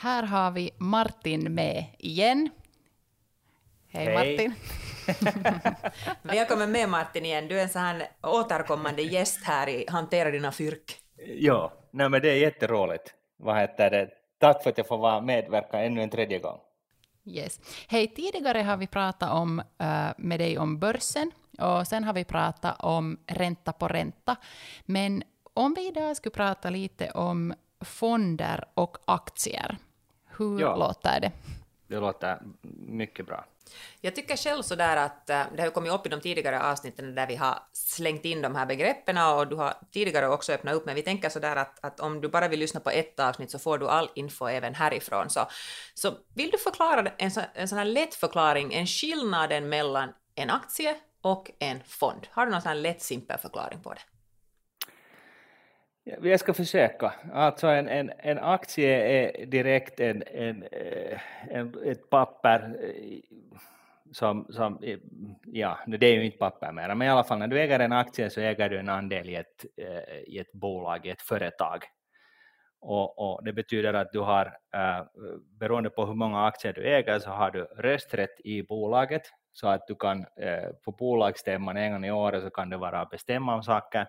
Här har vi Martin med igen. Hej, Hej. Martin. Välkommen med Martin igen. Du är en sån här återkommande gäst här i Hantera dina fyrk. Ja, nej men det är jätteroligt. Vad heter det? Tack för att jag får vara medverka ännu en tredje gång. Yes. Hej, tidigare har vi pratat om, eh, med dig om börsen och sen har vi pratat om ränta på ränta. Men om vi idag skulle prata lite om fonder och aktier, hur Ja. låter det? Det låter mycket bra. Jag tycker själv sådär att eh, det har kommit upp i de tidigare avsnitten där vi har slängt in de här begreppen och du har tidigare också öppnat upp, men vi tänker sådär att, att om du bara vill lyssna på ett avsnitt så får du all info även härifrån. Så, så vill du förklara en, så, en sån här lätt förklaring, en skillnaden mellan en aktie och en fond? Har du någon sån här lätt simpel förklaring på det? Jag ska försöka. Alltså en, en, en aktie är direkt en, en, eh, en, ett papper eh, som, som, eh, ja, det är ju inte papper mer, men i alla fall när du äger en aktie så äger du en andel i ett, i ett bolag, i ett företag. Och, och det betyder att du har, beroende på hur många aktier du äger, så har du rösträtt i bolaget, så att du kan på bolagsstämman en gång i året så kan du vara och bestämma om saker.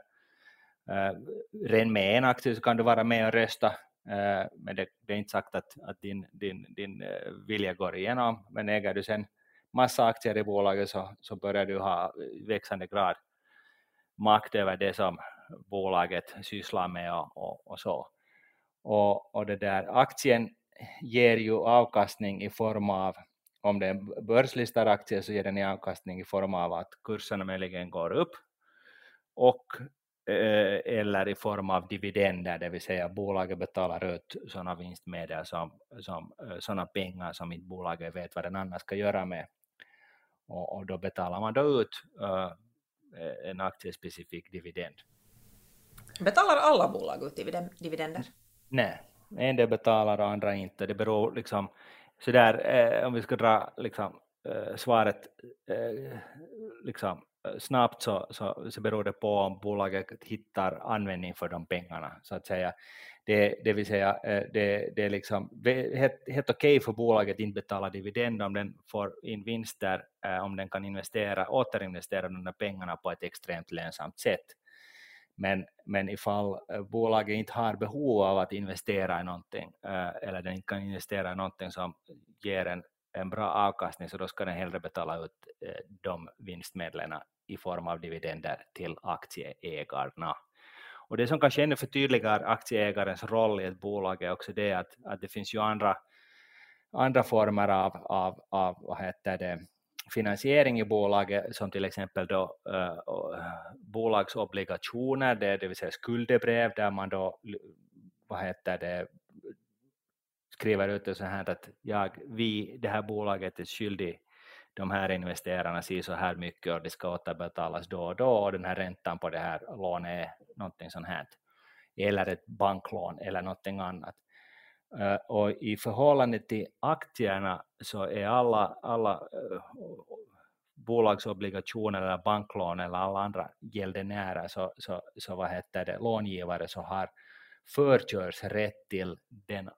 Eh, uh, redan med en aktie så kan du vara med och rösta, eh, men det, det är inte sagt att, att din, din, din eh, vilja går igenom. Men äger du sen massa aktier i bolaget så, så börjar du ha eh, växande grad makt över det som bolaget sysslar med och, och, och så. Och, och det där, aktien ger ju avkastning i form av, om det är börslistad aktie så ger den i avkastning i form av att kurserna möjligen går upp och eller i form av dividender, det vill säga bolaget betalar ut sådana vinstmedel som, som eh, sådana pengar som inte bolaget vet vad den annars ska göra med. Och, och då betalar man då ut eh, en aktiespecifik dividend. Betalar alla bolag ut dividen- dividender? Nej, en del betalar och andra inte. Det beror liksom, sådär, eh, om vi ska dra liksom, eh, svaret eh, liksom, eh, snabbt så, så, så beror det på om bolaget hittar användning för de pengarna. Så att säga. Det, det vill säga, eh, det, det är liksom helt, helt okej för bolaget att inte betala dividend om den får in vinster, eh, om den kan investera, återinvestera de där pengarna på ett extremt lönsamt sätt. Men, men ifall eh, bolaget inte har behov av att investera i någonting eller den inte kan investera i någonting som ger en, en bra avkastning så då ska den hellre betala ut eh, de vinstmedlen i form av dividender till aktieägarna. Och det som kanske ännu förtydligar aktieägarens roll i ett bolag är också det att, att det finns ju andra, andra former av, av, av vad heter det, finansiering i bolaget som till exempel då, uh, bolagsobligationer, det, det vill säga skuldebrev där man då vad heter det, skriver ut det så här att jag, vi, det här bolaget är skyldig de här investerarna si så här mycket och det ska återbetalas då och då och den här räntan på det här lånet är någonting sånt här eller ett banklån eller någonting annat. Eh, och i förhållande till aktierna så är alla, alla eh, bolagsobligationer eller banklån eller alla andra gäldenärer så, så, så vad heter det, långivare så har förkörsrätt till den,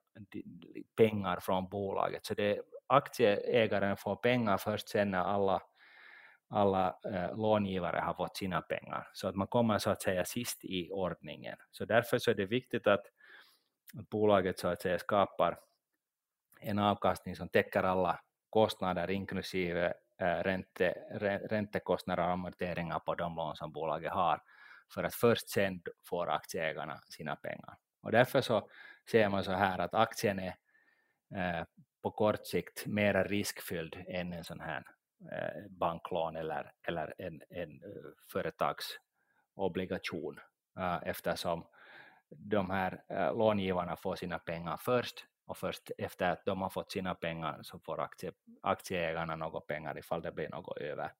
pengar från bolaget. Så det, aktieägaren får pengar först sen när alla, alla eh, långivare har fått sina pengar. Så att man kommer så att säga sist i ordningen. Så därför så är det viktigt att, att bolaget så att säga skapar en avkastning som täcker alla kostnader inklusive eh, ränte, räntekostnader och amorteringar på de lån som bolaget har för att först sen får aktieägarna sina pengar. Och därför så ser man så här att aktien är eh, på kort sikt mer riskfylld än en sån här eh, banklån eller, eller en, en eh, företagsobligation eh, eftersom de här eh, långivarna får sina pengar först och först efter att de har fått sina pengar så får aktie, aktieägarna några pengar ifall det blir något över.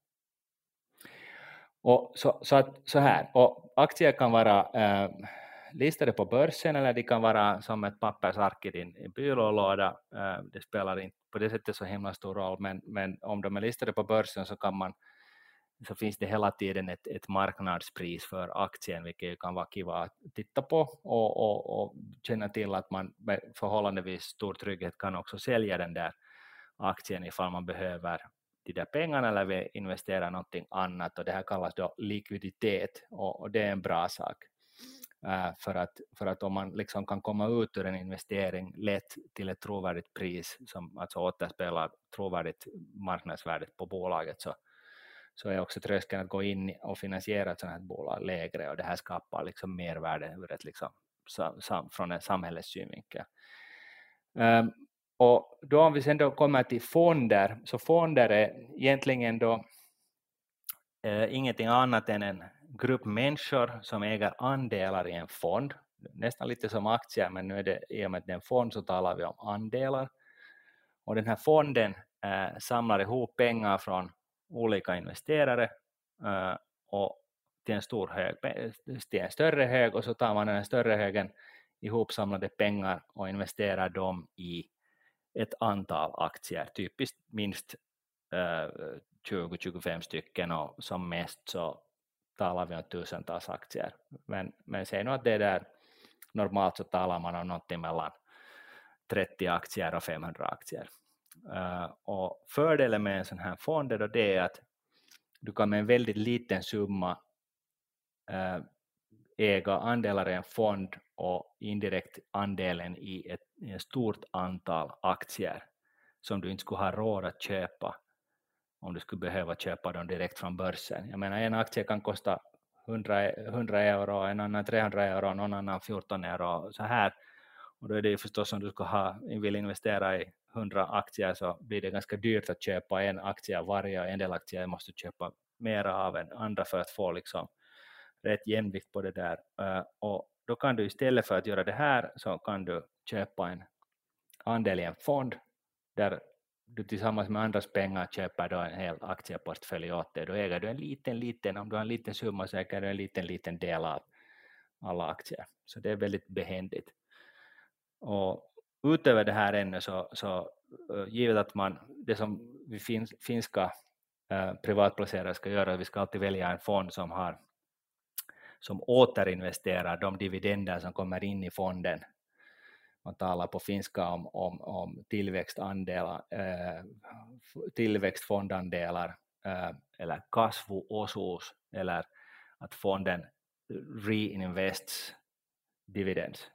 Och så, så, att, så här, och aktier kan vara äh, listade på börsen eller de kan vara som ett pappersark i din byrålåda. Eh, det spelar inte på det sättet så himla stor roll, men, men om de är listade på börsen så kan man så finns det hela tiden ett, ett marknadspris för aktien, vilket kan vara kiva att titta på och, och, och känna till att man med förhållandevis stor trygghet kan också sälja den där aktien ifall man behöver de där pengarna eller vill investera någonting annat och det här kallas då likviditet och, och det är en bra sak. Eh, för, att, för att om man liksom kan komma ut ur en investering lätt till ett trovärdigt pris som alltså återspelar trovärdigt marknadsvärdet på bolaget så, så är också tröskeln att gå in och finansiera ett sådant här bolag lägre och det här skapar liksom mervärde ur ett liksom, sam, från en samhällets synvinkel. Um, ehm, och då om vi sen då kommer till fonder, så fonder är egentligen då eh, ingenting annat än en grupp människor som äger andelar i en fond, nästan lite som aktier, men nu är det i och med att det är en fond så talar vi om andelar. Och den här fonden eh, samlar ihop pengar från olika investerare uh, och till en, stor hög, till en större hög och så tar man den större högen ihopsamlade pengar och investerar dem i ett antal aktier, typiskt minst eh, 20-25 stycken och som mest så talar vi om tusentals aktier. Men, men säg nu att det där, normalt så talar man om någonting mellan 30 aktier och 500 aktier. Uh, och fördelen med en sån här fond är då det att du kan med en väldigt liten summa uh, äga andelar i en fond och indirekt andelen i ett, i ett stort antal aktier som du inte skulle ha råd att köpa om du skulle behöva köpa dem direkt från börsen. Jag menar en aktie kan kosta 100, 100 e- euro, en annan 300 euro, någon annan 14 euro så här. Och då är det ju förstås om du ska ha, vill investera i 100 aktier så blir det ganska dyrt att köpa en aktie av varje och en del aktier måste köpa mera av än andra för att få liksom rätt jämvikt på det där. Eh, och då kan du istället för att göra det här så kan du köpa en andel i en fond där du tillsammans med andras pengar köper då en hel aktieportfölj åt dig. Då äger du en liten, liten, om du har en liten summa så äger du en liten, liten del av alla aktier. Så det är väldigt behändigt. Och utöver det här ännu så, så eh, givet att man, det som vi fin, finska uh, privatplacerare ska göra, vi ska alltid välja en fond som har som återinvesterar de dividender som kommer in i fonden. Man talar på finska om, om, om tillväxtandelar, eh, tillväxtfondandelar eh, eller kasvuosuus eller att fonden reinvests dividends.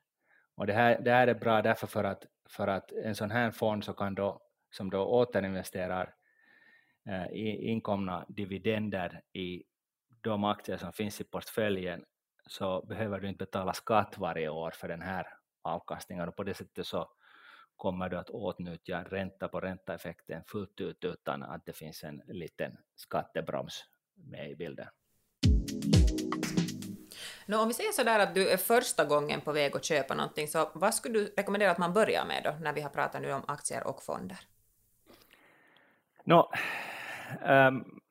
Och det här, det här är bra därför för att, för att en sån här fond så kan då, som då återinvesterar eh, inkomna dividender i de aktier som finns i portföljen så behöver du inte betala skatt varje år för den här avkastningen och på det sättet så kommer du att åtnjuta ränta på ränta-effekten fullt ut utan att det finns en liten skattebroms med i bilden. No, om vi säger så där att du är första gången på väg att köpa någonting, så vad skulle du rekommendera att man börjar med då, när vi har pratat nu om aktier och fonder? No, um,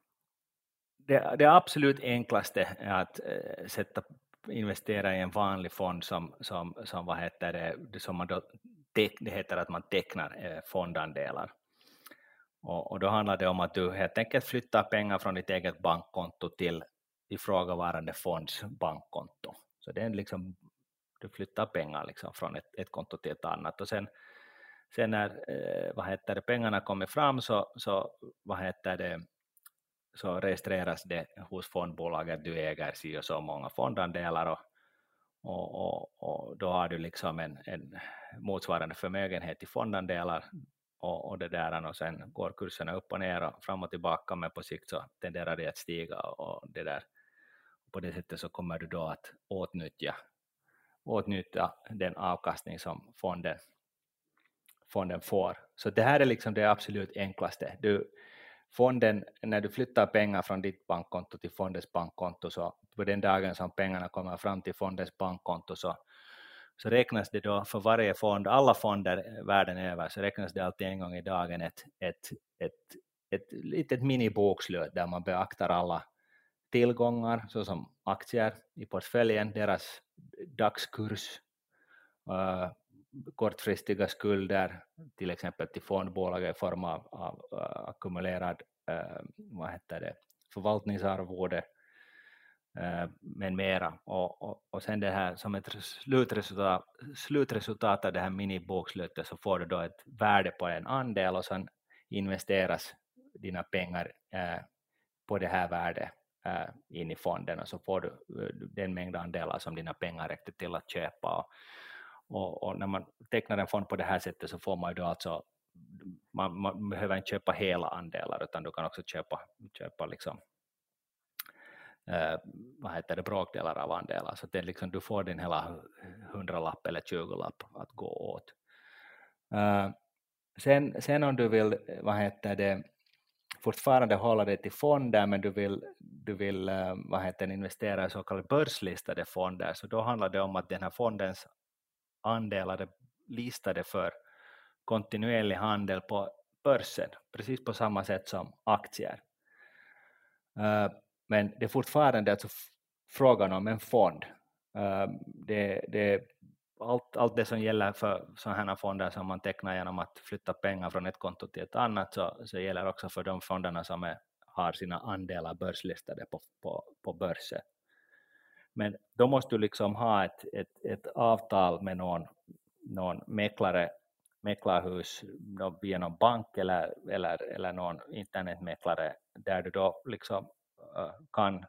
det, det, absolut enklaste är att uh, sätta, investera i en vanlig fond som, som, som vad heter det, som man då, det heter att man tecknar eh, fondandelar. Och, och, då handlar det om att du helt enkelt flyttar pengar från ditt eget bankkonto till ifrågavarande fonds bankkonto. Så det är liksom, du flyttar pengar liksom från ett, ett konto till ett annat och sen, sen när eh, vad heter det, pengarna kommer fram så, så, vad heter det, så registreras det hos fondbolaget, du äger si och så många fondandelar och, och, och, och, då har du liksom en, en motsvarande förmögenhet i fondandelar och, och det där och sen går kurserna upp och ner och fram och tillbaka men på sikt så tenderar det att stiga och det där på det sättet så kommer du då att åtnyttja, åtnyttja den avkastning som fonden, fonden får. Så det här är liksom det absolut enklaste. Du, fonden, när du flyttar pengar från ditt bankkonto till fondens bankkonto, så på den dagen som pengarna kommer fram till fondens bankkonto så, så räknas det då för varje fond, alla fonder världen över, så räknas det alltid en gång i dagen ett, ett, ett, ett litet minibokslut där man beaktar alla tillgångar såsom aktier i portföljen, deras dagskurs, eh, kortfristiga skulder, till exempel till fondbolaget i form av, av uh, ackumulerad uh, vad heter det, förvaltningsarvode, uh, med mera. Och, och, och sen det här som ett slutresultat, slutresultat av det här minibokslutet så får du då ett värde på en andel och sen investeras dina pengar på det här värdet in i fonden och så får du den mängd andelar som dina pengar räckte till att köpa. Och, och, och, när man tecknar en fond på det här sättet så får man ju då alltså, man, man behöver inte köpa hela andelar utan du kan också köpa, köpa liksom, eh, vad heter det, bråkdelar av andelar. Så det är liksom, du får din hela hundralapp eller tjugolapp att gå åt. Uh, sen, sen om du vill, vad heter det, fortfarande hålla dig till fonder men du vill, du vill eh, vad heter det, investera i så kallade börslistade fonder så då handlar det om att den här fondens andelar är listade för kontinuerlig handel på börsen, precis på samma sätt som aktier. Eh, men det är fortfarande alltså frågan om en fond. Eh, det, det, allt, allt det som gäller för sådana här fonder som man tecknar genom att flytta pengar från ett konto till ett annat så, så gäller också för de fonderna som är, har sina andelar börslistade på, på, på börsen. Men då måste du liksom ha ett, ett, ett avtal med någon, någon mäklare, mäklarhus via någon bank eller, eller, eller någon internetmäklare där du då liksom äh, kan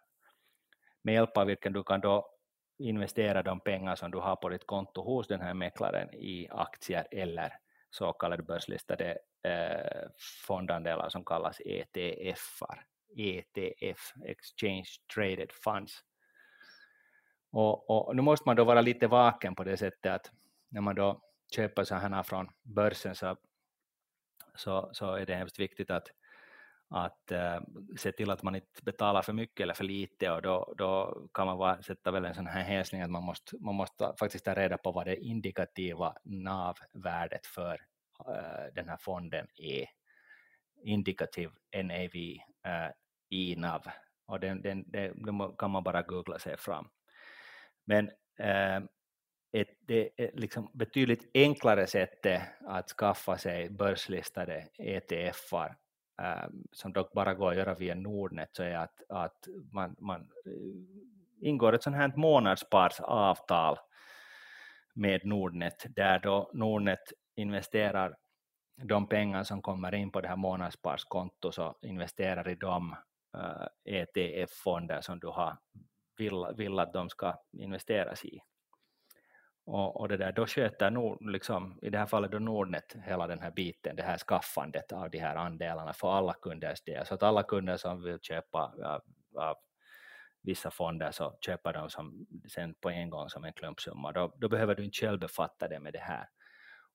med hjälp av vilken du kan då investera de pengar som du har på ditt konto hos den här mäklaren i aktier eller så kallade börslistade eh, fondandelar som kallas ETF. ETF, Exchange Traded Funds. Och, och, nu måste man då vara lite vaken på det sättet att när man då köper så här från börsen så, så, så är det hemskt viktigt att, att äh, se till att man inte betalar för mycket eller för lite och då, då kan man bara sätta väl en sån här hälsning att man måste, man måste faktiskt ta reda på vad det indikativa NAV-värdet för äh, den här fonden är. Indikativ NAV, äh, eh, INAV och den, den, den, kan man bara googla sig fram. Men eh, äh, ett, det är eh, liksom betydligt enklare sättet att skaffa sig börslistade ETFer äh, ehm, som dock bara går att göra via Nordnet så är att, att man, man eh, ingår ett sånt här månadssparsavtal med Nordnet där då Nordnet investerar de pengar som kommer in på det här månadssparskontot så investerar i de uh, ETF-fonder som du har vill, vill att de ska investeras i. Och, och det där, då sköter Nord, liksom, i det här fallet då Nordnet hela den här biten, det här skaffandet av de här andelarna för alla kunders del. Så att alla kunder som vill köpa av, av vissa fonder så köper de som, sen på en gång som en klumpsumma. Då, då behöver du inte själv befatta dig med det här.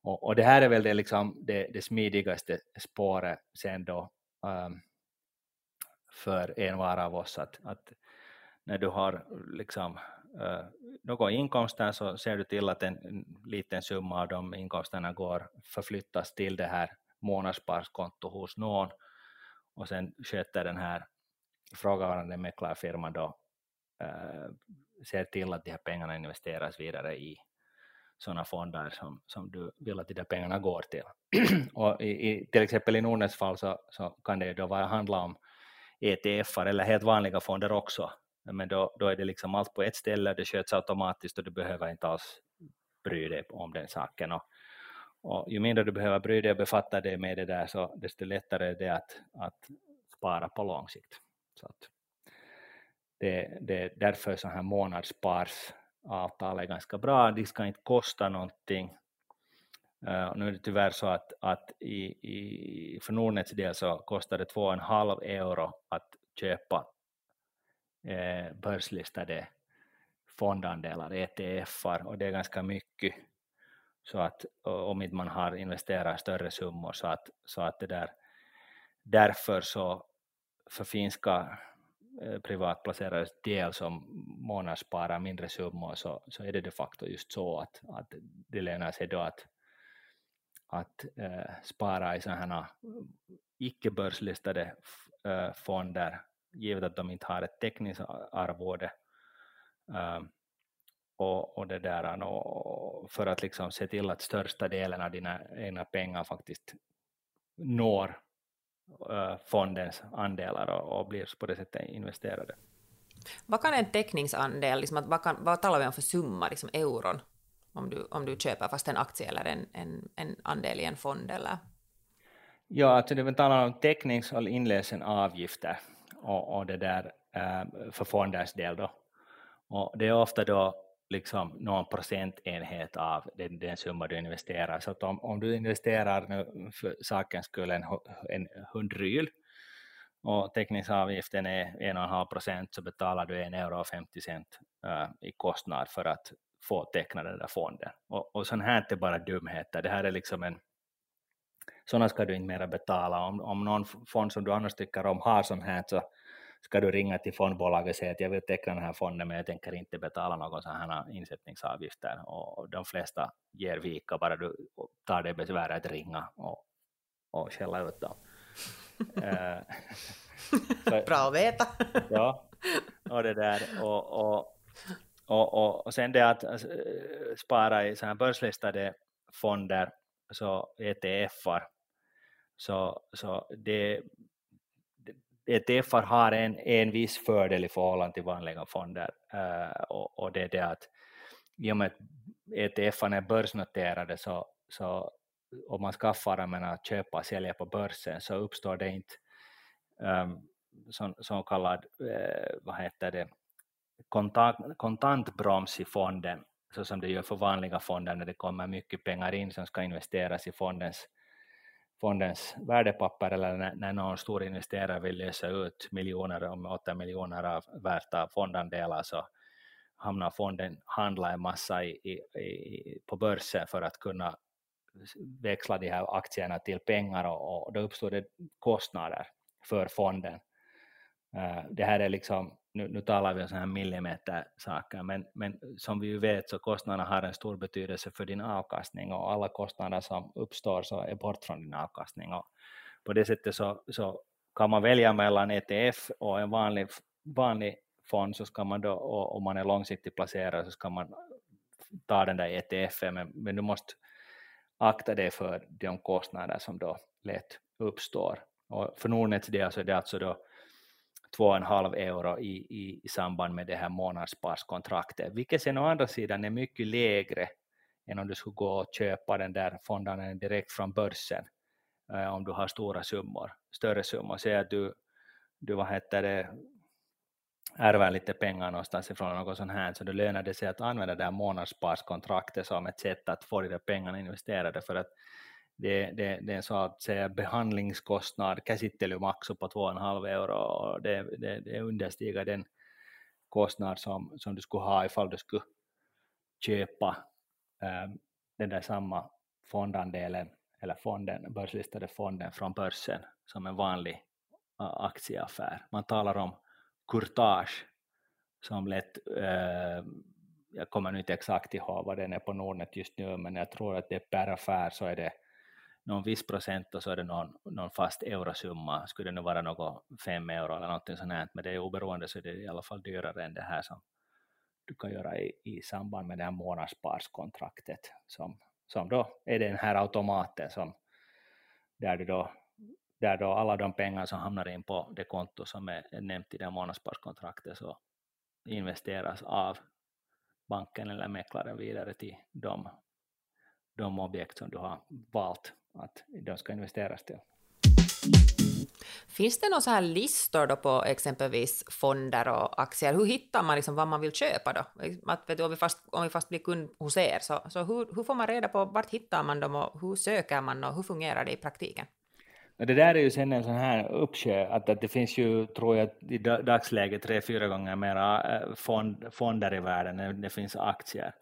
Och, och, det här är väl det, liksom, det, det smidigaste spåret sen då um, för en var av oss att, att när du har liksom, uh, någon inkomst där så ser du till att en, liten summa av de inkomsterna går förflyttas till det här månadssparskonto hos någon och sen sköter den här frågavarande mäklarfirman då uh, ser till att de här pengarna investeras vidare i sådana fonder som, som du vill att de där pengarna går till. och i, i, till exempel i Nordnets fall så, så kan det ju då vara, handla om ETF eller helt vanliga fonder också men då, då är det liksom allt på ett ställe, det sköts automatiskt och du behöver inte alls bry dig om den saken. Och, och ju mindre du behöver bry dig och befatta dig med det där, så desto lättare är det att, att spara på lång sikt. Så att det, det är därför så här månadssparsavtal är ganska bra, de ska inte kosta någonting. Uh, nu är det tyvärr så att, att i, i, för Nordnets del så kostar det 2,5 euro att köpa eh, börslistade fondandelar, ETFer, och det är ganska mycket. Så att om inte man har investerat större summor så att, så att det där, därför så förfinska eh, privatplacerares del som månadssparar mindre summor så, så är det de facto just så att, att det lönar sig då att, att äh, spara i sådana eh, icke-börslistade äh, fonder givet att de inte har ett teckningsarvode äh, och, och det där och för att liksom se till att största delen av dina egna pengar faktiskt når uh, fondens andelar och, och, blir på det sättet investerade. Vad kan en täckningsandel, liksom att vad, kan, vad talar vi om för summa, liksom euron, om du, om du köper fast en aktie eller en, en, en andel i en fond? Eller? Ja, alltså det vi talar om täcknings och inlösenavgifter och, och det där eh, för fonders del då. Och det är ofta då liksom någon procentenhet av den, den summa du investerar. Så att om, om du investerar nu för sakens skull en, en hundryl och täckningsavgiften är 1,5 procent så betalar du 1,50 euro cent uh, i kostnad för att få teckna den där fonden. Och, och sånt här är inte bara dumheter. Det här är liksom en sådana ska du inte mera betala. Om, om någon fond som du annars tycker om har sånt här så ska du ringa till fondbolaget och säga att jag vill teckna den här fonden men jag tänker inte betala någon sån här insättningsavgifter och de flesta ger vika bara du tar det besväret att ringa och, och skälla ut dem. Eh, Bra att veta. ja, och det där och, och, och, och, och sen det att alltså, spara i så här börslistade fonder, så ETFar, så, så det ETFer har en, en viss fördel i förhållande till vanliga fonder uh, och, och, det är det att i och med att ETFerna är börsnoterade så, så om man skaffar dem att köpa och sälja på börsen så uppstår det inte um, så, så kallad, uh, vad heter det, kontant, kontantbroms i fonden så som det gör för vanliga fonder när det kommer mycket pengar in som ska investeras i fondens fondens värdepapper eller när, när någon stor investerare vill lösa ut miljoner, om 8 miljoner av värta fondandelar så hamnar fonden handla en massa i, i, i, på börsen för att kunna växla de här aktierna till pengar och, och då uppstår det kostnader för fonden. Uh, det här är liksom nu, nu talar vi om sådana här millimetersaker, men, men som vi ju vet så kostnaderna har en stor betydelse för din avkastning och alla kostnader som uppstår så är bort från din avkastning. Och på det sättet så, så kan man välja mellan ETF och en vanlig, vanlig fond så ska man då, och om man är långsiktigt placerad så ska man ta den där ETF, men, men du måste akta dig för de kostnader som då lätt uppstår. Och för Nordnets del så är det alltså då 2,5 euro i, i, i samband med det här månadssparskontraktet, vilket sen å andra sidan är mycket lägre än om du skulle gå och köpa den där fonden direkt från börsen eh, om du har stora summor, större summor. Säg att du, du vad heter det, ärver lite pengar någonstans ifrån något sånt här, så då lönar det sig att använda det här månadssparskontraktet som ett sätt att få de där pengarna investerade för att det, det, det är en så att säga behandlingskostnad, käsittelymaksu på 2,5 euro och det, det, det understiger den kostnad som, som du skulle ha ifall du skulle köpa äh, den där samma fondandelen eller fonden, börslistade fonden från börsen som en vanlig aktieaffär. Man talar om courtage som lätt, äh, jag kommer nu inte exakt ihåg vad den är på Nordnet just nu, men jag tror att det per affär så är det någon viss procent och så är det någon, någon fast eurosumma, skulle det nu vara något fem euro eller någonting sånt här, men det är oberoende så är det i alla fall dyrare än det här som du kan göra i, i samband med det här månadssparskontraktet som, som då är den här automaten som där du då där då alla de pengar som hamnar in på det konto som är nämnt i det månadssparskontraktet så investeras av banken eller mäklaren vidare till de, de objekt som du har valt att de ska investeras till. Finns det några så här listor då på exempelvis fonder och aktier? Hur hittar man liksom vad man vill köpa då? Att, vet du, om, vi fast, om vi fast blir kund hos er, så, så hur, hur får man reda på vart hittar man dem och hur söker man och hur fungerar det i praktiken? Det där är ju sen en sån här uppsjö, att, att det finns ju, tror jag, i dagsläget tre, fyra gånger mera eh, fond, fonder i världen än det finns aktier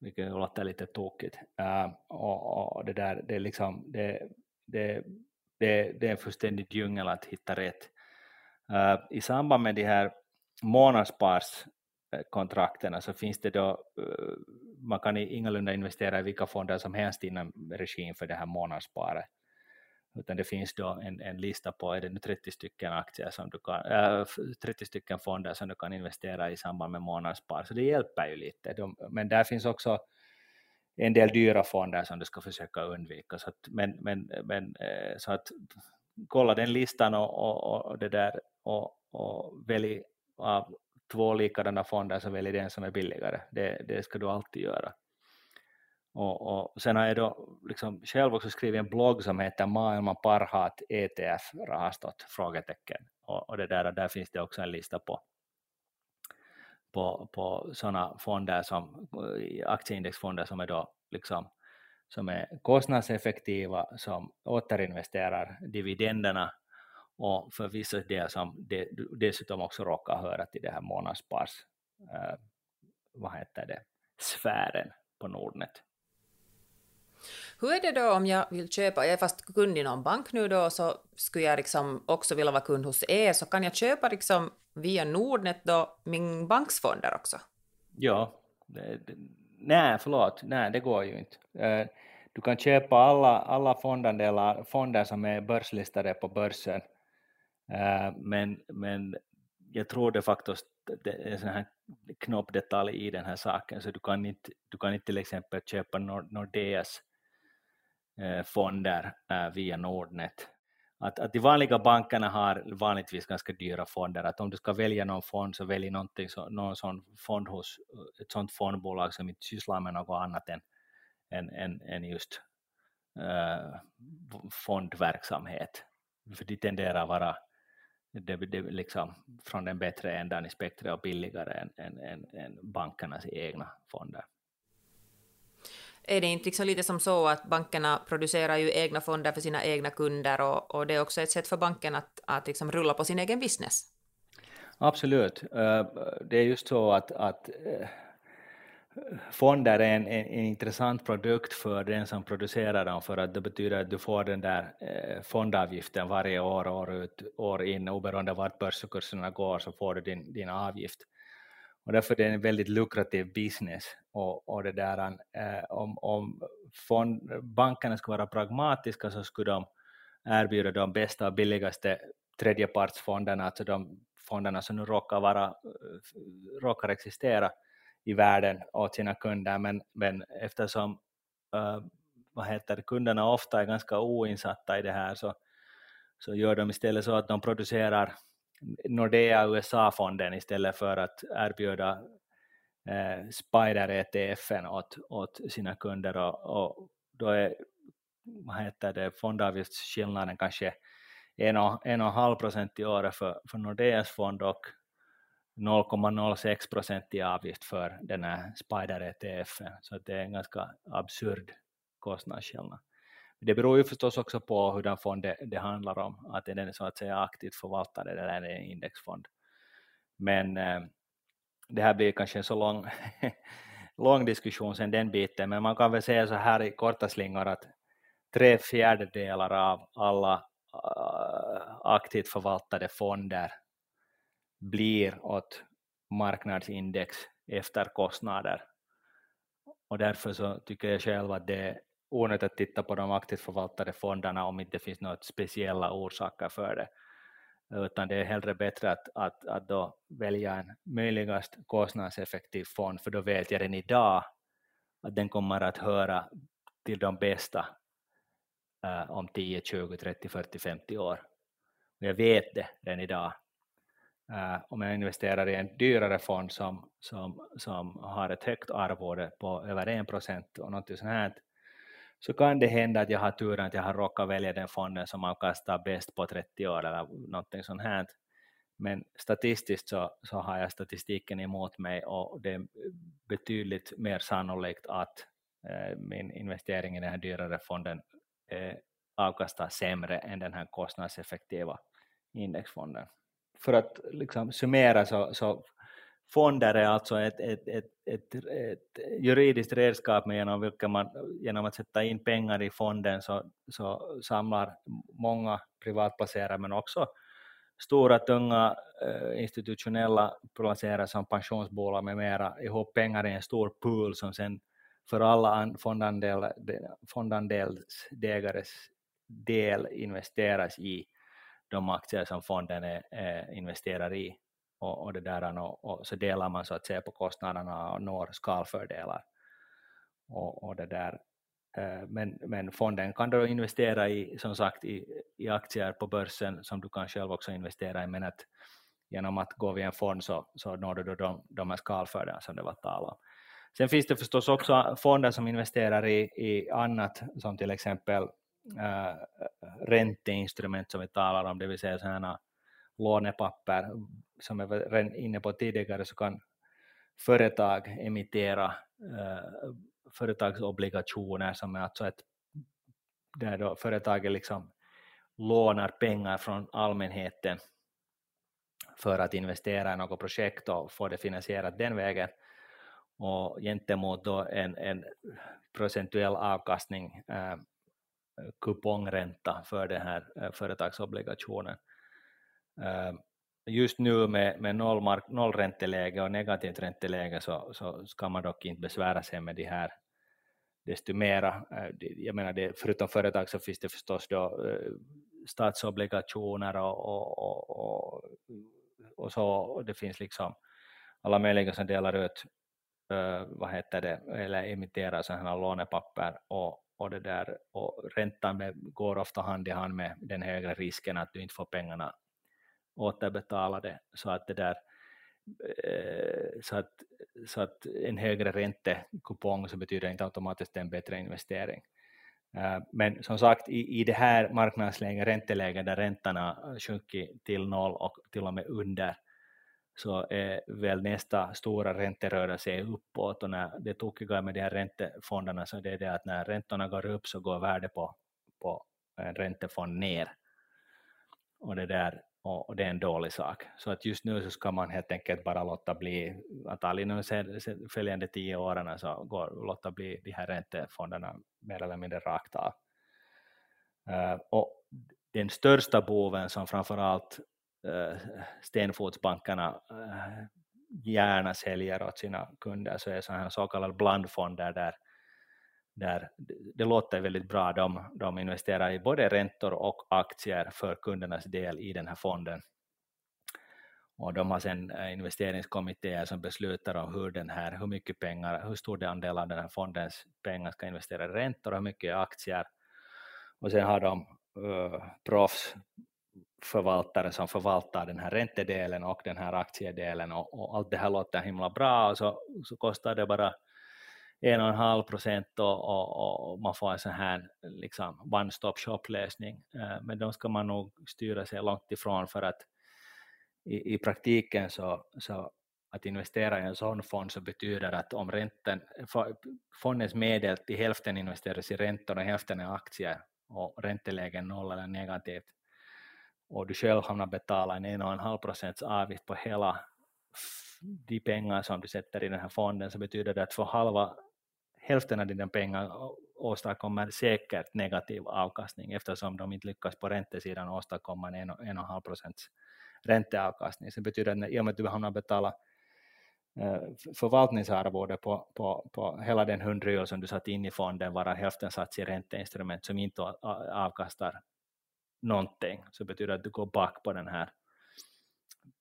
vilket låter lite tokigt. Uh, och, och, det där, det är liksom, det, det, det, det är en fullständig djungel att hitta rätt. Uh, I samband med de här månadssparskontrakterna så finns det då, uh, man kan ingalunda investera i vilka fonder som helst inom regin för det här månadssparet utan det finns då en, en lista på är det nu 30 stycken aktier som du kan, äh, 30 stycken fonder som du kan investera i samband med månadsspar, så det hjälper ju lite. De, men där finns också en del dyra fonder som du ska försöka undvika. Så att, men, men, men, äh, så att kolla den listan och, och, och det där och, och välj av två likadana fonder så välj den som är billigare. Det, det ska du alltid göra. Och, och sen har jag då liksom själv också skrivit en blogg som heter Maailman parhaat ETF-rahastot? Frågetecken. Och, och det där, där finns det också en lista på, på, på sådana fonder som aktieindexfonder som är då liksom som är kostnadseffektiva, som återinvesterar dividenderna och för vissa del som de, dessutom också råkar höra till det här månadsspars, eh, vad heter det, sfären på Nordnet. Hur är det då om jag vill köpa, jag är fast kund i någon bank nu då, så skulle jag liksom också vilja vara kund hos er, så kan jag köpa liksom via Nordnet då min banksfonder också? Ja, det, det, nej förlåt, nej det går ju inte. Eh, du kan köpa alla, alla fondandelar, fonder som är börslistade på börsen, eh, men, men jag tror det faktiskt det är en sån här knoppdetalj i den här saken, så du kan inte, du kan inte till exempel köpa Nordeas Eh, fonder eh, via Nordnet. Att, att de vanliga bankerna har vanligtvis ganska dyra fonder, att om du ska välja någon fond så välj någonting, så, någon sån fond hos eh, ett sånt fondbolag som inte sysslar med något annat än, än, än, än just äh, fondverksamhet. För de tenderar att vara det, det, liksom, från den bättre ändan i spektrat och billigare än, än, än, än bankernas egna fonder är det inte liksom lite som så att bankerna producerar ju egna fonder för sina egna kunder och, och det är också ett sätt för banken att, att liksom rulla på sin egen business? Absolut. Eh, det är just så att, att eh, fonder är en, en, en, intressant produkt för den som producerar dem för att det betyder att du får den där eh, fondavgiften varje år, år ut, år in, oberoende vart börskurserna går så får du din, din avgift. Och därför är det en väldigt lukrativ business. Och, och det där, eh, om, om fond, bankerna skulle vara pragmatiska så skulle de erbjuda de bästa och billigaste tredjepartsfonderna, alltså de fonderna som nu råkar, vara, eh, råkar existera i världen åt sina kunder, men, men eftersom eh, vad heter kunderna ofta är ganska oinsatta i det här så, så gör de istället så att de producerar Nordea USA-fonden istället för att erbjuda eh, Spider-ETFen åt, åt sina kunder och, och då är vad heter det, fondavgiftsskillnaden kanske en och, en och en halv procent i året för, för Nordeas fond och 0,06 procent i avgift för den här Spider-ETFen. Så det är en ganska absurd kostnadsskillnad. Det beror ju förstås också på hur den fond det, det handlar om, att är den så att säga aktivt förvaltad eller är det en indexfond. Men eh, det här blir kanske en så lång, lång diskussion sen den biten, men man kan väl säga så här i korta slingor att tre fjärdedelar av alla uh, aktivt förvaltade fonder blir åt marknadsindex efter kostnader. Och därför så tycker jag själv att det onödigt att titta på de aktivt förvaltade fonderna om inte det finns något speciella orsaker för det. Utan det är hellre bättre att, att, att då välja en möjligast kostnadseffektiv fond, för då vet jag redan idag att den kommer att höra till de bästa uh, om 10, 20, 30, 40, 50 år. Och jag vet det redan idag. Uh, om jag investerar i en dyrare fond som, som, som har ett högt arvode på över 1 procent och något sånt här, så kan det hända att jag har turen att jag har råkat välja den fonden som avkastar bäst på 30 år eller någonting sånt här. Men statistiskt så, så har jag statistiken emot mig och det är betydligt mer sannolikt att eh, min investering i den här dyrare fonden eh, avkastar sämre än den här kostnadseffektiva indexfonden. För att liksom summera så, så fonder är alltså ett, ett, ett, ett, ett juridiskt redskap med genom vilket man genom att sätta in pengar i fonden så, så samlar många privatplacerare men också stora tunga eh, institutionella placerare som pensionsbolag med mera ihop pengar i en stor pool som sen för alla fondandel, fondandelsdägares del investeras i de aktier som fonden är, är investerar i och, och, det där, och, och, så delar man så att säga på kostnaderna och når skalfördelar. Och, och det där. Eh, men, men fonden kan då investera i, som sagt, i, i aktier på börsen som du kan själv också investera i, men att genom att gå via en fond så, så når du då de, de här skalfördelarna som det var tal om. Sen finns det förstås också fonder som investerar i, i annat, som till exempel äh, ränteinstrument som vi talar om, det vill säga sådana lånepapper som jag var inne på tidigare så kan företag emittera eh, företagsobligationer som är alltså ett där då företaget liksom lånar pengar från allmänheten för att investera i något projekt och få det finansierat den vägen och gentemot då en, en procentuell avkastning, eh, kupongränta för den här eh, företagsobligationen. Just nu med, med noll mark, nollränteläge och negativt ränteläge så, så ska man dock inte besvära sig med de här desto mera. Jag menar, det, förutom företag så finns det förstås då statsobligationer och, och, och, och, och så, och det finns liksom alla möjliga som delar ut vad heter det, eller emitterar sådana här lånepapper och, och, det där, och räntan går ofta hand i hand med den högre risken att du inte får pengarna återbetalade så att det där eh, så att, så att en högre räntekupong så betyder inte automatiskt en bättre investering. Eh, men som sagt, i, i det här marknadsläget, ränteläget där räntorna sjunkit till noll och till och med under, så är väl nästa stora ränterörelse uppåt och när det tokiga med de här räntefonderna så det är det att när räntorna går upp så går värdet på, på en räntefond ner och det där och, det är en dålig sak. Så att just nu så ska man helt enkelt bara låta bli, antagligen de följande tio åren så går låta bli de här räntefonderna mer eller mindre rakt av. Uh, och den största boven som framförallt Eh, stenfotsbankerna eh, gärna säljer åt sina kunder så är sådana så kallade blandfonder där, där det låter väldigt bra, de, de investerar i både räntor och aktier för kundernas del i den här fonden. Och de har sedan eh, investeringskommittéer som beslutar om hur, den här, hur mycket pengar, hur stor andel av den här fondens pengar ska investera i räntor och hur mycket i aktier. Och sen har de uh, proffsförvaltare som förvaltar den här räntedelen och den här aktiedelen och, och allt det här låter himla bra och så, så kostar det bara en och en halv procent och, och, och, man får en sån här liksom one-stop shop-lösning. Men de ska man nog styra sig långt ifrån för att i, i praktiken så, så att investera i en sån fond så betyder att om räntan, fondens medel till hälften investeras i räntor och hälften i aktier och räntelägen noll eller negativt och du själv hamnar betala en en och en halv procents avgift på hela de pengar som du sätter i den här fonden så betyder det att för halva hälften av dina pengar åstadkommer säkert negativ avkastning eftersom de inte lyckas på räntesidan åstadkomma en en och en halv procents ränteavkastning. Så betyder att i och med att du hamnar betala eh, förvaltningsarvode på, på, på hela den hundra som du satt in i fonden, vara hälften sats i ränteinstrument som inte avkastar någonting så betyder det att du går back på den här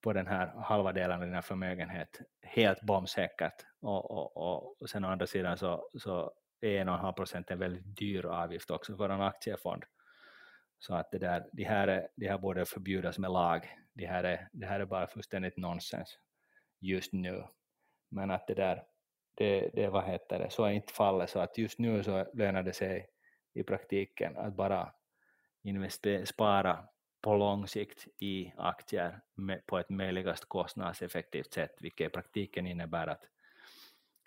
på den här halva delen av din förmögenhet helt bombsäkert och, och, och sen å andra sidan så, så är en och en halv procent en väldigt dyr avgift också för en aktiefond. Så att det där, det här, är, det här borde förbjudas med lag. Det här är, det här är bara fullständigt nonsens just nu. Men att det där, det, det vad heter det, så är inte fallet. Så att just nu så lönar det sig i praktiken att bara investera, spara på lång sikt i aktier med, på ett möjligast kostnadseffektivt sätt, vilket i praktiken innebär att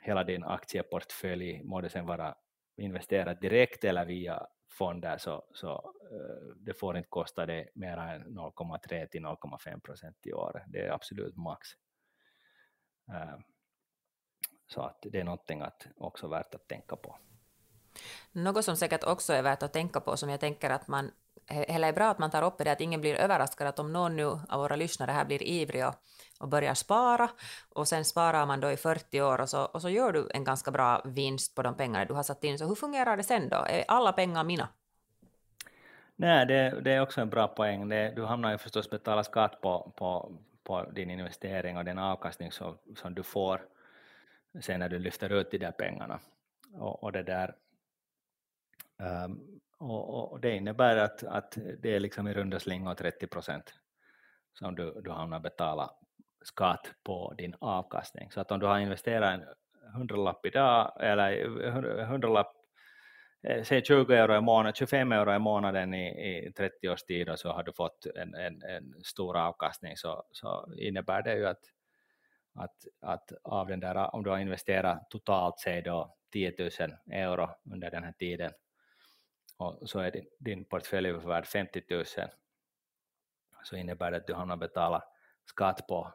hela din aktieportfölj, må det sen vara investerat direkt eller via fonder, så, så uh, det får inte kosta dig mer än 0,3 till 0,5 procent i år. Det är absolut max. Uh, så att det är någonting att också värt att tänka på. Något som säkert också är värt att tänka på, som jag tänker att man heller är bra att man tar upp det, att ingen blir överraskad att om någon nu av våra lyssnare här blir ivrig och, och börjar spara och sen sparar man då i 40 år och så, och så gör du en ganska bra vinst på de pengar du har satt in. Så hur fungerar det sen då? Är alla pengar mina? Nej, det, det är också en bra poäng. Det, du hamnar ju förstås betala skatt på, på, på din investering och den avkastning som, som du får sen när du lyfter ut de där pengarna. Och, och det där um, och, och, det innebär att, att det är liksom i runda slingor 30 procent som du, du hamnar betala skatt på din avkastning. Så att om du har investerat en hundralapp idag, eller hundralapp, eh, säg 20 euro i månaden, 25 euro i månaden i, i 30 års tid och så har du fått en, en, en stor avkastning så, så innebär det ju att, att, att av den där, om du har investerat totalt säg då 10 000 euro under den här tiden och så är din, din portfölj värd 50 000 så innebär det att du hamnar betala skatt på,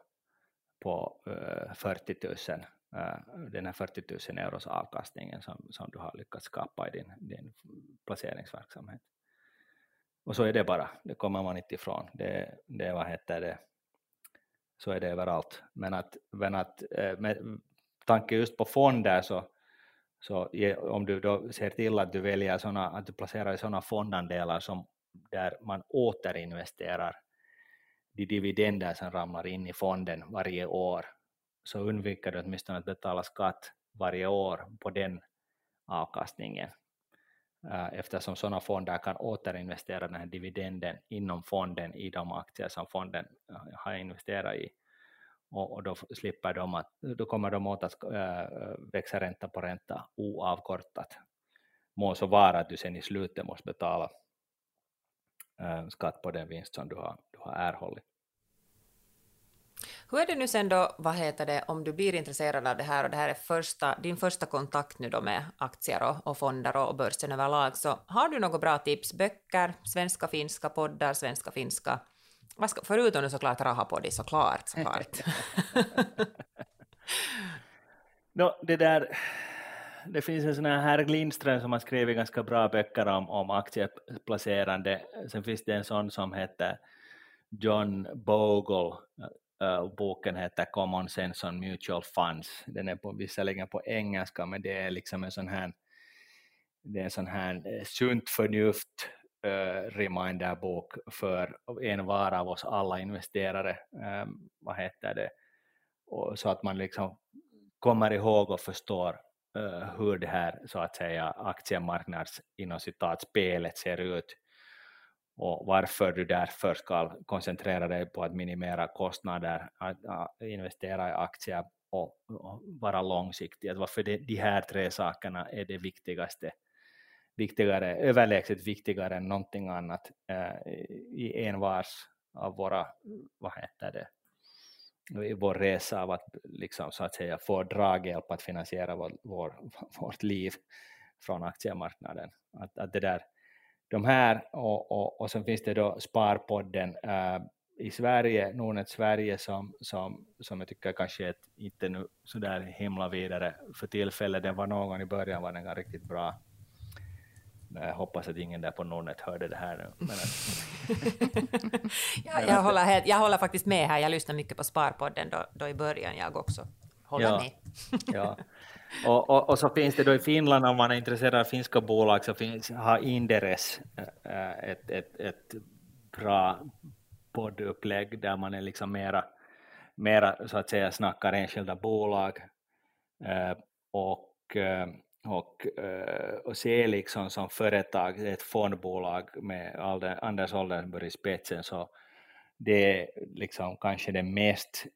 på uh, 40 000, den här 40 000 euros avkastningen som, som du har lyckats skapa i din, din placeringsverksamhet. Och så är det bara, det kommer man inte ifrån. Det, det vad heter det, så är det överallt. Men att, men att eh, med tanke just på fonder så, så om du då ser till att du väljer såna, att du placerar i sådana fondandelar som där man återinvesterar de dividender som ramlar in i fonden varje år, så undviker du åtminstone att betala skatt varje år på den avkastningen. Eh, eftersom sådana fonder kan återinvestera den här dividenden inom fonden i de aktier som fonden eh, har investerat i och, och då slipper de att, då kommer de åt att äh, växa ränta på ränta oavkortat. Må så vara att du sen i slutet måste betala äh, skatt på den vinst som du har, du har erhållit. Hur är det nu sen då, vad heter det, om du blir intresserad av det här och det här är första, din första kontakt nu då med aktier och, och fonder och, och börsen överlag, så har du några bra tips, böcker, svenska, finska, poddar, svenska, finska, vad ska, förutom nu såklart Rahapodi, såklart, såklart. no, det där, det finns en sån här herr Lindström som har skrivit ganska bra böcker om, om aktieplacerande. Sen finns det en sån som heter John Bogle, uh, boken heter Common Sense on Mutual Funds. Den är på, visserligen på engelska, men det är liksom en sån här det är en sån här eh, sunt förnuft Eh, reminderbok för en var av oss alla investerare, um, vad heter det, och så att man liksom kommer ihåg och förstår uh, hur det här så att säga aktiemarknads inom citat spelet ser ut. Och varför du därför ska koncentrera dig på att minimera kostnader, att, att investera i aktier och, och vara långsiktig, att varför det, de här tre sakerna är det viktigaste viktigare, överlägset viktigare än någonting annat eh, i envars av våra, vad heter det, i vår resa av att liksom, så att säga få draghjälp att finansiera vår, vår, vårt liv från aktiemarknaden. Att, att det där, de här och, och, och sen finns det då Sparpodden äh, i Sverige, Nordnet Sverige som, som, som jag tycker kanske är inte nu sådär himla vidare för tillfället, den var någon i början var den riktigt bra jag hoppas att ingen där på Nordnet hörde det här nu. Men att, ja, jag, håller helt, jag håller faktiskt med här, jag lyssnar mycket på Sparpodden då, då i början, jag också håller ja, med. ja. Och, och, och, så finns det då i Finland, om man är intresserad av finska bolag, så finns, har Inderes äh, ett, ett, ett bra poddupplägg där man är liksom mera, mera så att säga snackar enskilda bolag. Äh, och äh, och, eh, och se liksom som företag, ett fondbolag med Anders Oldenburg i spetsen, så det är liksom kanske det mest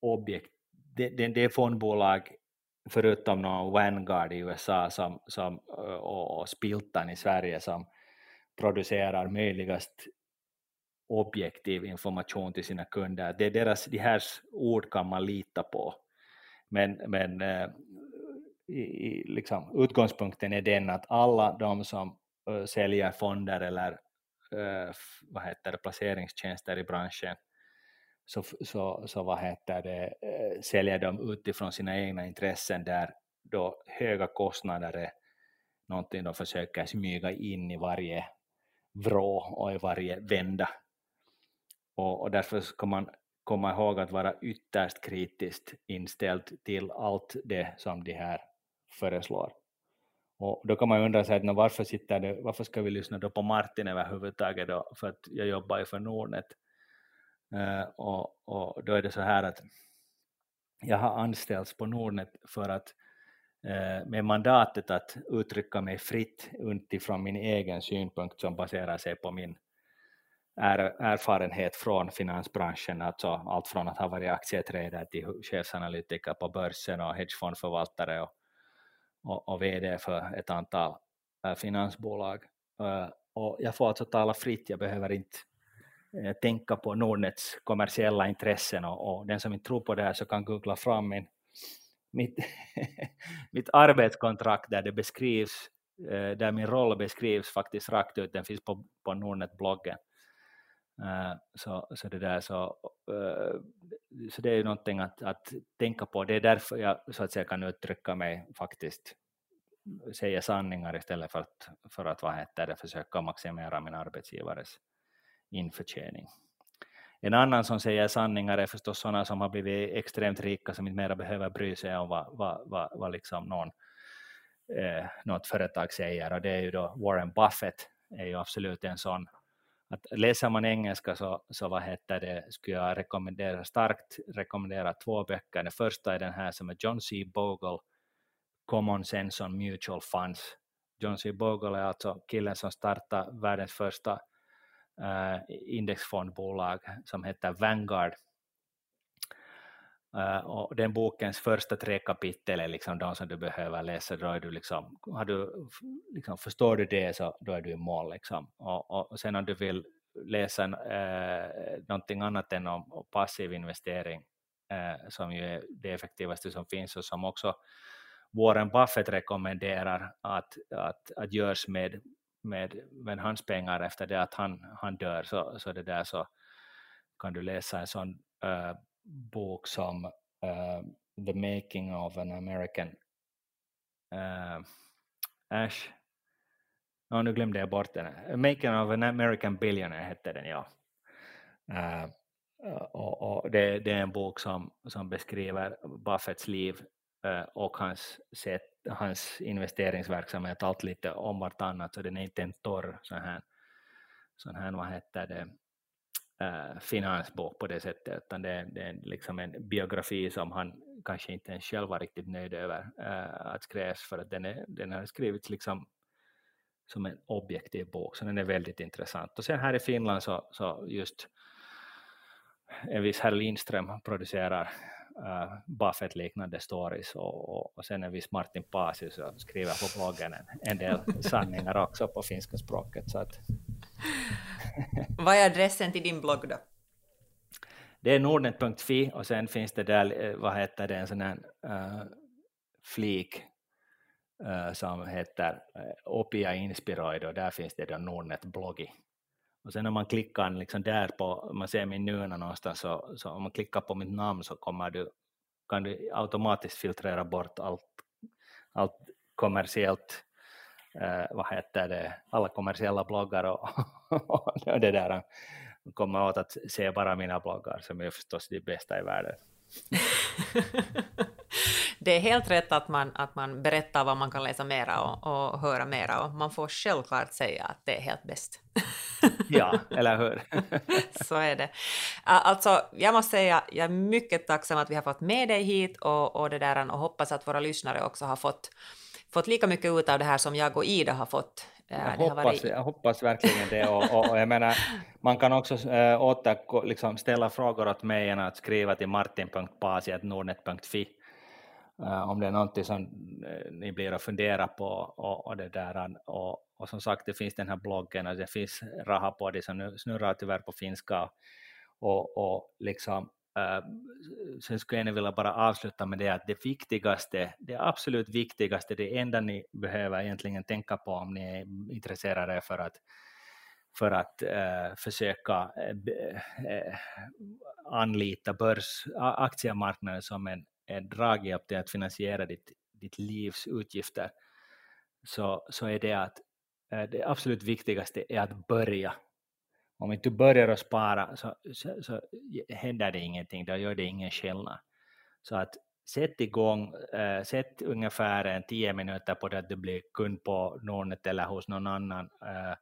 objekt, det, det, det är fondbolag förutom någon Vanguard i USA som, som, eh, och, och Spiltan i Sverige som producerar möjligast objektiv information till sina kunder. Det är deras, de här ord kan man lita på. Men, men eh, i, liksom, utgångspunkten är den att alla de som uh, säljer fonder eller uh, vad heter det, placeringstjänster i branschen så, så, så vad heter det, uh, säljer de utifrån sina egna intressen där då höga kostnader är någonting de försöker smyga in i varje vrå och i varje vända. Och, och därför ska man komma ihåg att vara ytterst kritiskt inställd till allt det som de här föreslår. Och då kan man undra sig, varför, sitter det, varför ska vi lyssna då på Martin överhuvudtaget då, för att jag jobbar ju för Nordnet. Uh, och, och då är det så här att jag har anställts på Nordnet för att uh, med mandatet att uttrycka mig fritt utifrån min egen synpunkt som baserar sig på min er, erfarenhet från finansbranschen, alltså allt från att ha varit aktietradare till chefsanalytiker på börsen och hedgefondförvaltare och, och, och vd för ett antal äh, finansbolag. Äh, och jag får alltså tala fritt, jag behöver inte tänka på Nordnets kommersiella intressen och, och, den som inte tror på det här så kan googla fram min, mitt, mitt arbetskontrakt där det beskrivs, där min roll beskrivs faktiskt rakt ut, den finns på, på Nordnet-bloggen. Så, så, det där så, så det är ju någonting att, att tänka på. Det är därför jag så att säga kan uttrycka mig faktiskt säga sanningar istället för att, för att vad heter det, försöka maximera min arbetsgivares införtjäning. En annan som säger sanningar är förstås sådana som har blivit extremt rika som inte mera behöver bry sig om vad, vad, vad, vad liksom någon, eh, något företag säger och det är ju då Warren Buffett är ju absolut en sån att läser man engelska så, så vad heter det, skulle jag rekommendera, starkt rekommendera två böcker. Den första är den här som är John C. Bogle, Common Sense on Mutual Funds. John C. Bogle är alltså killen som startade världens första uh, indexfondbolag som heter Vanguard Uh, och den bokens första tre kapitel är liksom de som du behöver läsa, då är du liksom, har du, liksom, förstår du det så då är du i mål. Liksom. Och, och sen om du vill läsa uh, någonting annat än om, om passiv investering, uh, som ju är det effektivaste som finns och som också Warren Buffett rekommenderar att, att, att görs med, med, med hans pengar efter det att han, han dör, så, så det där så kan du läsa en sån uh, bok som uh, The Making of an American eh, uh, Ash no, nu glömde jag bort den. Making of an American Billionaire hette den, ja. Uh, och, och det, det, är en bok som, som beskriver Buffetts liv uh, och hans, sätt, hans investeringsverksamhet, allt lite om vartannat, så den är inte en torr sån här, sån här vad heter det, Eh, finansbok på det sättet, utan det, det är liksom en biografi som han kanske inte ens själv var riktigt nöjd över äh, att skrivas, för att den, är, den har skrivits liksom som en objektiv bok, så den är väldigt intressant. Och sen här i Finland så, så just en viss herr Lindström producerar uh, Buffett-liknande stories och, och, och, sen en viss Martin Pasi skriver på bloggen en, en del sanningar också på finska språket. Så att vad är adressen till din blogg då? Det är nordnet.fi och sen finns det där, eh, vad heter det, en sån här uh, flik uh, som heter uh, Opia Inspiroid och där finns det då Nordnet bloggi. Och sen om man klickar liksom där på, man ser min nuna någonstans, så, så om man klickar på mitt namn så kommer du, kan du automatiskt filtrera bort allt, allt kommersiellt eh, vad heter det, alla kommersiella bloggar och, och det där kommer åt att se bara mina bloggar som är förstås de bästa i världen. det är helt rätt att man, att man berättar vad man kan läsa mera och, och höra mera och man får självklart säga att det är helt bäst. ja, eller hur? Så är det. Alltså, jag måste säga, jag är mycket tacksam att vi har fått med dig hit och, och det där och hoppas att våra lyssnare också har fått fått lika mycket ut av det här som jag och Ida har fått. Jag hoppas, varit... jag hoppas verkligen det. Och, och, och, jag menar, man kan också äh, åter, liksom, ställa frågor åt mig än att skriva till martin.pasi.nordnet.fi äh, om det är någonting som äh, ni blir att fundera på. Och, och, det där, och, och som sagt, det finns den här bloggen och det finns Rahapodi som nu snurrar tyvärr på finska. Och, och liksom, Äh, sen skulle jag vilja bara avsluta med det att det viktigaste, det absolut viktigaste, det enda ni behöver egentligen tänka på om ni är intresserade för att, för att uh, försöka uh, anlita börs, aktiemarknaden som en, en draghjälp till att finansiera ditt, ditt livs utgifter, så, så är det att uh, det absolut viktigaste är att börja. Om inte du börjar att spara så, så, så händer det ingenting, då gör det ingen skillnad. Så att sätt igång, äh, sätt ungefär en tio minuter på det att du blir kund på Nordnet eller hos någon annan. Äh,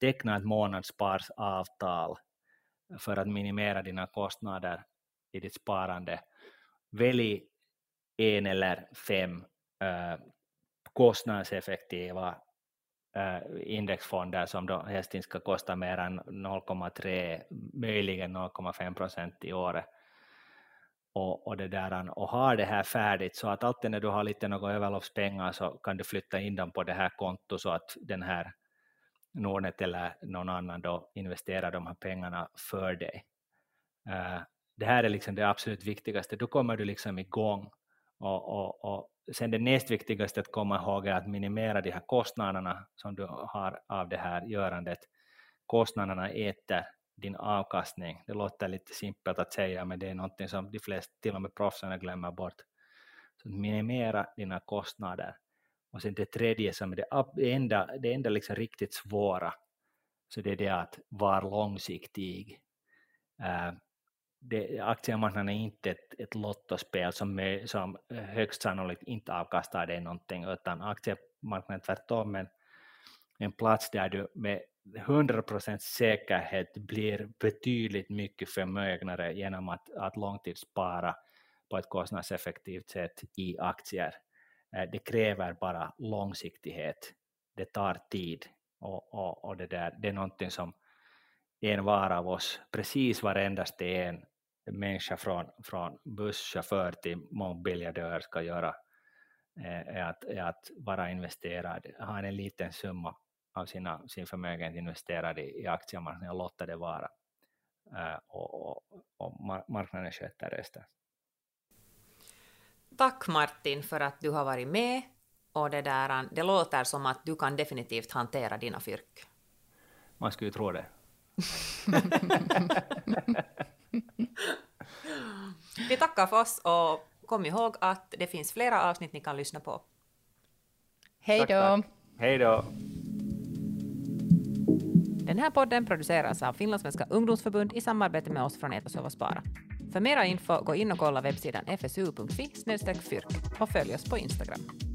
teckna ett månadssparsavtal för att minimera dina kostnader i ditt sparande. Välj en eller fem äh, kostnadseffektiva Eh, indexfonder som då helst inte ska kosta mer än 0,3, möjligen 0,5 procent i året. Och, och, det där, och har det här färdigt så att alltid när du har lite några överloppspengar så kan du flytta in dem på det här kontot så att den här Nordnet eller någon annan då investerar de här pengarna för dig. Uh, det här är liksom det absolut viktigaste, då kommer du liksom igång. Och, och, och sen det näst viktigaste att komma ihåg är att minimera de här kostnaderna som du har av det här görandet. Kostnaderna äter din avkastning. Det låter lite simpelt att säga, men det är någonting som de flesta, till och med proffsen, glömmer bort. Så minimera dina kostnader. Och sen det tredje som är det enda, det enda liksom riktigt svåra, så det är det att vara långsiktig. Eh, det, aktiemarknaden är inte ett, ett lottospel som, som eh, högst sannolikt inte avkastar dig någonting, utan aktiemarknaden tvärtom en, en plats där du med 100% säkerhet blir betydligt mycket förmögnare genom att, att långtidsspara på ett kostnadseffektivt sätt i aktier. Eh, det kräver bara långsiktighet. Det tar tid och, och, och det, där, det är någonting som en var av oss, precis varendaste en människa från, från busschaufför till mångbiljardör ska göra, eh, är att, är att vara investerad, ha en liten summa av sina, sin förmögenhet investerad i, i aktiemarknaden och låta det vara. Uh, och, och, och marknaden sköter resten. Tack Martin för att du har varit med. Och det, där, det låter som att du kan definitivt hantera dina fyrk. Man skulle ju tro det. Vi tackar för oss och kom ihåg att det finns flera avsnitt ni kan lyssna på. Hej då! Hej då! Den här podden produceras av Finlandssvenska ungdomsförbund i samarbete med oss från Etasova Spara. För mera info, gå in och kolla webbsidan fsu.fi fyrk och följ oss på Instagram.